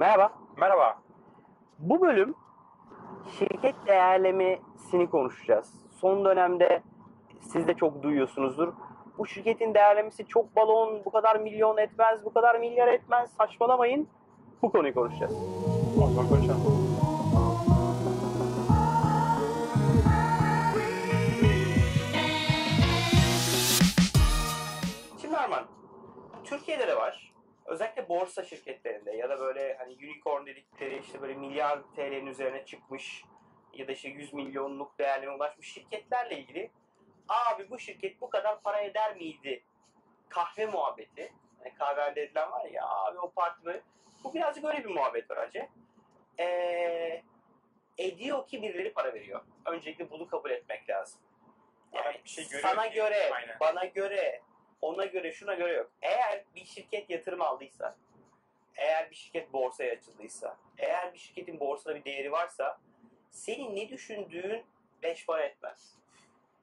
Merhaba. Merhaba. Bu bölüm şirket değerlemesini konuşacağız. Son dönemde siz de çok duyuyorsunuzdur. Bu şirketin değerlemesi çok balon, bu kadar milyon etmez, bu kadar milyar etmez. Saçmalamayın. Bu konuyu konuşacağız. Konuşalım. Şimdi Arman, Türkiye'de de var. Özellikle borsa şirketlerinde ya da böyle hani unicorn dedikleri işte böyle milyar TL'nin üzerine çıkmış ya da işte 100 milyonluk değerlerine ulaşmış şirketlerle ilgili abi bu şirket bu kadar para eder miydi? Kahve muhabbeti. Hani kahvelerde edilen var ya abi o parti böyle. Bu birazcık öyle bir muhabbet var hacı. Ee, ediyor ki birileri para veriyor. Öncelikle bunu kabul etmek lazım. Yani Bir şey sana ki- göre, Aynen. bana göre, ona göre, şuna göre yok. Eğer bir şirket yatırım aldıysa, eğer bir şirket borsaya açıldıysa, eğer bir şirketin borsada bir değeri varsa, senin ne düşündüğün beş para etmez.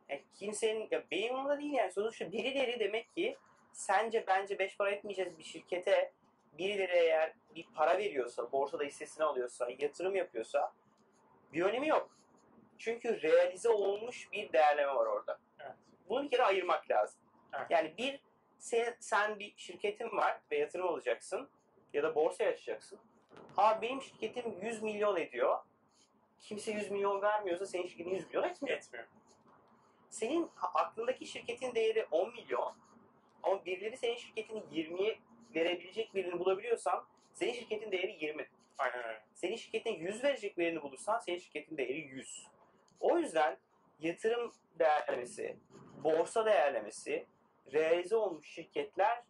Yani kimsenin, ya benim umurumda değil yani sonuçta birileri demek ki sence bence beş para etmeyeceğiz bir şirkete birileri eğer bir para veriyorsa, borsada hissesini alıyorsa, yatırım yapıyorsa bir önemi yok. Çünkü realize olmuş bir değerleme var orada. Evet. Bunu bir kere ayırmak lazım. Evet. Yani bir sen, sen bir şirketin var ve yatırım alacaksın ya da borsaya açacaksın. Ha benim şirketim 100 milyon ediyor. Kimse 100 milyon vermiyorsa senin şirketin 100 milyon etmiyor. Etmiyor. Senin aklındaki şirketin değeri 10 milyon ama birileri senin şirketini 20'ye verebilecek birini bulabiliyorsan senin şirketin değeri 20. Aynen öyle. Senin şirketin 100 verecek birini bulursan senin şirketin değeri 100. O yüzden yatırım değerlemesi, borsa değerlemesi, realize olmuş şirketler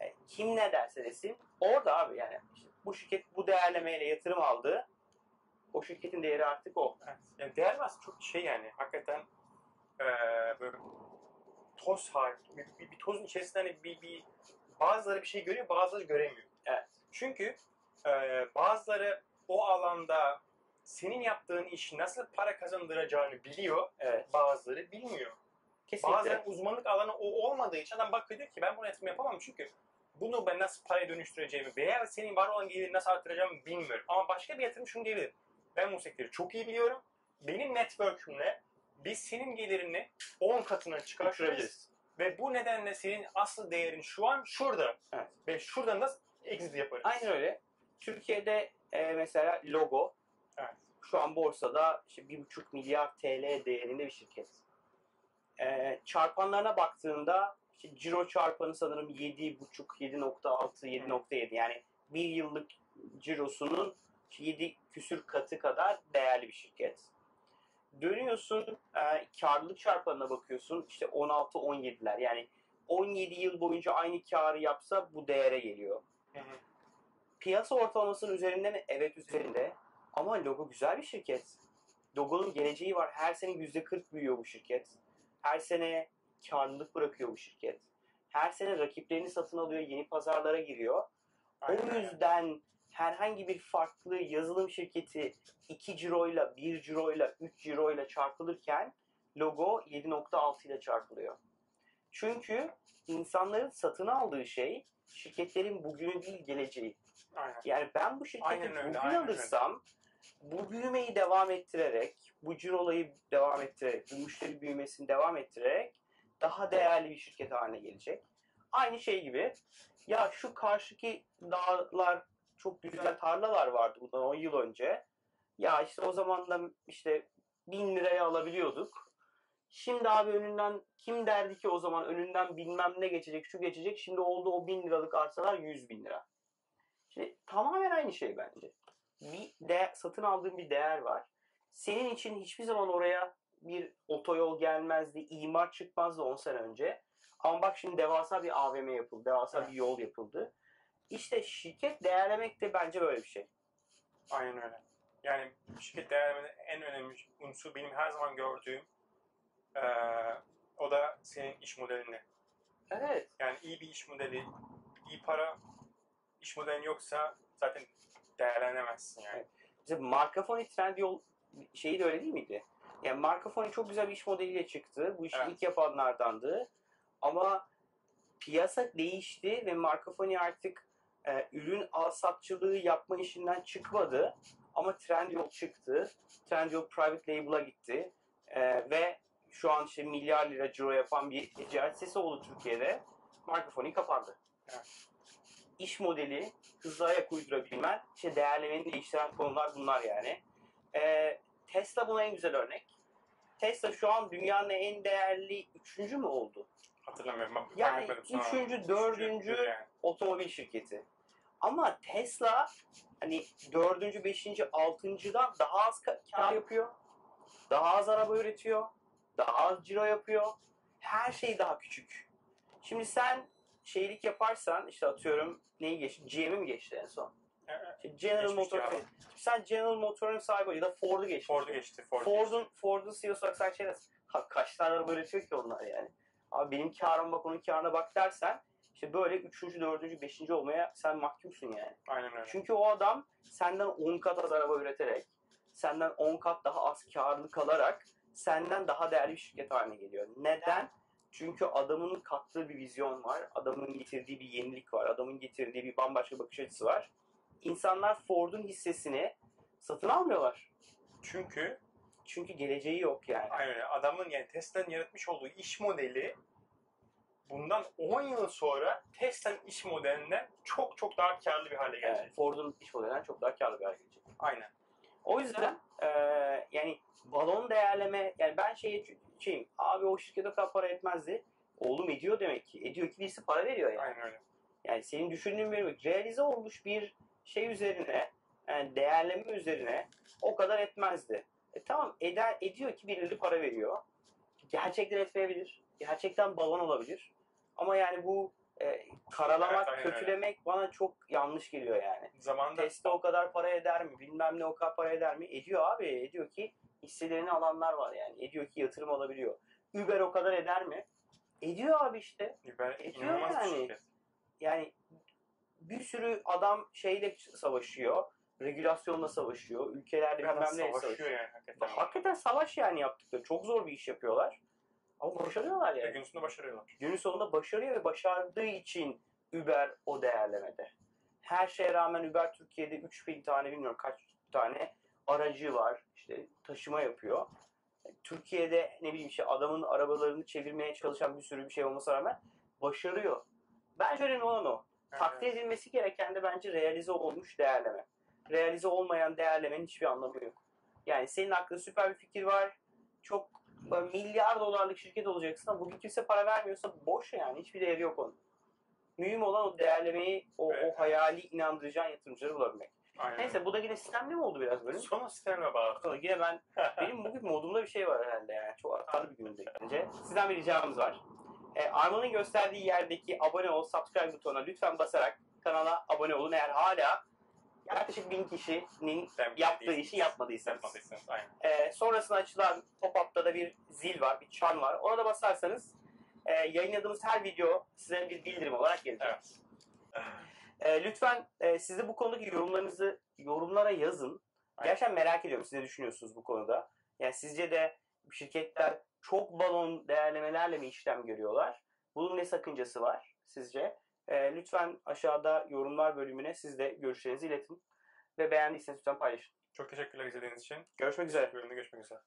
e, kim ne derse desin orada abi yani işte bu şirket bu değerlemeyle yatırım aldı. O şirketin değeri artık o. Evet. Yani değermez çok şey yani hakikaten eee böyle toz hali, bir, bir, bir tozun içerisinde hani bir, bir bazıları bir şey görüyor, bazıları göremiyor. Evet. Çünkü eee, bazıları o alanda senin yaptığın işi nasıl para kazandıracağını biliyor, Evet. bazıları bilmiyor. Kesinlikle. Bazen uzmanlık alanı o olmadığı için adam bakıyor diyor ki ben bunu yatırım yapamam çünkü bunu ben nasıl paraya dönüştüreceğimi veya senin var olan geliri nasıl arttıracağımı bilmiyorum. Ama başka bir yatırım şunu diyebilir. Ben bu sektörü çok iyi biliyorum. Benim network'ümle biz senin gelirini 10 katına çıkartırız. Uçurabiliriz. Ve bu nedenle senin asıl değerin şu an şurada. Evet. Ve şuradan da exit yaparız. Aynen öyle. Türkiye'de e, mesela logo Evet. şu an borsada işte 1,5 milyar TL değerinde bir şirket. E, çarpanlarına baktığında işte ciro çarpanı sanırım 7,5, 7.6, 7.7 yani bir yıllık cirosunun 7 küsür katı kadar değerli bir şirket. Dönüyorsun e, karlılık çarpanına bakıyorsun işte 16-17'ler yani 17 yıl boyunca aynı karı yapsa bu değere geliyor. Hı hı. Piyasa ortalamasının üzerinde mi? Evet üzerinde. Ama logo güzel bir şirket. Logonun geleceği var. Her sene %40 büyüyor bu şirket. Her sene karlılık bırakıyor bu şirket. Her sene rakiplerini satın alıyor, yeni pazarlara giriyor. Aynen O yüzden herhangi bir farklı yazılım şirketi 2 ciroyla, 1 ciroyla, 3 ciroyla çarpılırken logo 7.6 ile çarpılıyor. Çünkü insanların satın aldığı şey şirketlerin bugünü değil geleceği. Aynen. Yani ben bu şirketi Aynen öyle, bugün aynen öyle. Bu büyümeyi devam ettirerek, bu cirolayı devam ettirerek, bu müşteri büyümesini devam ettirerek daha değerli bir şirket haline gelecek. Aynı şey gibi ya şu karşıki dağlar çok güzel tarlalar vardı bundan 10 yıl önce. Ya işte o zaman da işte 1000 liraya alabiliyorduk. Şimdi abi önünden kim derdi ki o zaman önünden bilmem ne geçecek şu geçecek. Şimdi oldu o 1000 liralık arsalar 100 bin lira. Şimdi tamamen aynı şey bence. Bir de satın aldığın bir değer var. Senin için hiçbir zaman oraya bir otoyol gelmezdi, imar çıkmazdı 10 sene önce. Ama bak şimdi devasa bir AVM yapıldı, devasa bir yol yapıldı. İşte şirket değerlemek de bence böyle bir şey. Aynen öyle. Yani şirket değerlemede en önemli unsur benim her zaman gördüğüm eee, o da senin iş modelini. Evet. Yani iyi bir iş modeli, iyi para iş modelin yoksa zaten değerlenemezsin yani. Mesela Markafoni Trendyol şeyi de öyle değil miydi? Yani Markafoni çok güzel bir iş modeliyle çıktı. Bu işi Evet. ilk yapanlardandı. Ama piyasa değişti ve Markafoni artık e, ürün alsatçılığı yapma işinden çıkmadı ama Trendyol çıktı. Trendyol private label'a gitti E, ve şu an işte milyar lira ciro yapan bir ticaret sitesi oldu Türkiye'de. Markafoni kapandı. Evet. İş modeli, hızlı ayak uydurabilmen, işte değerlemeni değiştiren konular bunlar yani. E, Tesla buna en güzel örnek. Tesla şu an dünyanın en değerli üçüncü mü oldu? Hatırlamıyorum. Bak, Yani üçüncü, dördüncü yani. otomobil şirketi. Ama Tesla hani dördüncü, beşinci, altıncıdan daha az ka- kar yapıyor. Daha az araba üretiyor. Daha az ciro yapıyor. Her şey daha küçük. Şimdi sen şeylik yaparsan işte atıyorum neyi geçti? GM'i mi geçti en son? İşte General abi. Sen General Motors'un sahibi ya da Ford'u geçti. Ford'u geçti. Ford'u Ford'un Ford'un CEO'su olarak sen şey "Ha, kaç tane araba üretiyor ki onlar yani. Abi benim karıma bak onun karına bak dersen işte böyle üçüncü, dördüncü, beşinci olmaya sen mahkumsun yani. Aynen öyle. Çünkü o adam senden 10 kat az araba üreterek, senden 10 kat daha az karlı kalarak senden daha değerli bir şirket haline geliyor. Neden? Çünkü adamın kattığı bir vizyon var, adamın getirdiği bir yenilik var, adamın getirdiği bir bambaşka bakış açısı var. İnsanlar Ford'un hissesini satın almıyorlar. Çünkü Çünkü geleceği yok yani. aynen. Adamın yani Tesla'nın yaratmış olduğu iş modeli bundan 10 yıl sonra Tesla'nın iş modelinden çok çok daha karlı bir hale gelecek. Evet, Ford'un iş modelinden çok daha karlı bir hale gelecek. Aynen. O yüzden eee, yani balon değerleme yani ben şeye şeyim abi o şirket o kadar para etmezdi. Oğlum ediyor demek ki. Ediyor ki birisi para veriyor yani. Aynen öyle. Yani senin düşündüğün bir realize olmuş bir şey üzerine yani değerleme üzerine o kadar etmezdi. E tamam eder, ediyor ki birileri para veriyor. Gerçekten etmeyebilir. Gerçekten balon olabilir. Ama yani bu e, karalamak, öyle. kötülemek bana çok yanlış geliyor yani. Zamanında Tesla o kadar para eder mi? Bilmem ne o kadar para eder mi? Ediyor abi. Ediyor ki hisselerini alanlar var yani. Ediyor ki yatırım alabiliyor. Uber o kadar eder mi? Ediyor abi işte. Uber Ediyor yani. şirket. Yani bir sürü adam şeyle savaşıyor. Regülasyonla savaşıyor. Adam bilmem neyle savaşıyor savaşıyor. yani hakikaten. Hakikaten savaş yani yaptıkları. Çok zor bir iş yapıyorlar. Ama başarıyorlar yani. gün sonunda başarıyorlar. Günün sonunda başarıyor ve başardığı için Uber o değerlemede. Her şeye rağmen Uber Türkiye'de 3000 tane bilmiyorum kaç tane aracı var. İşte taşıma yapıyor. Türkiye'de ne bileyim işte adamın arabalarını çevirmeye çalışan bir sürü bir şey olmasına rağmen başarıyor. Bence önemli olan o. Takdir edilmesi gereken de bence realize olmuş değerleme. Realize olmayan değerlemenin hiçbir anlamı yok. Yani senin aklında süper bir fikir var. Çok böyle milyar dolarlık şirket olacaksın ama bugün kimse para vermiyorsa boş yani. Hiçbir değeri yok onun. Mühim olan o değerlemeyi, o, Evet. o hayali inandıracağın yatırımcıları bulabilmek. Aynen. Neyse bu da yine sistemli mi oldu biraz böyle? Sonra sistemle bağlı. Sonra yine ben, benim bugün modumda bir şey var herhalde yani. Çok atarlı bir günümde bence. Sizden bir ricamız var. E, Arman'ın gösterdiği yerdeki abone ol, subscribe butonuna lütfen basarak kanala abone olun. Eğer hala yaklaşık bin kişinin Sen yaptığı işi yapmadıysanız. Yapmadıysanız aynen. E, sonrasında açılan pop-up'ta da bir zil var, bir çan var. Ona da basarsanız e, yayınladığımız her video size bir bildirim olarak gelecek. Evet. E, lütfen e, siz de bu konudaki yorumlarınızı yorumlara yazın. Aynen. Gerçekten merak ediyorum siz ne düşünüyorsunuz bu konuda. Yani sizce de şirketler çok balon değerlemelerle mi işlem görüyorlar? Bunun ne sakıncası var sizce? E, lütfen aşağıda yorumlar bölümüne siz de görüşlerinizi iletin. Ve beğendiyseniz lütfen paylaşın. Çok teşekkürler izlediğiniz için. Görüşmek üzere. Bölümde görüşmek üzere.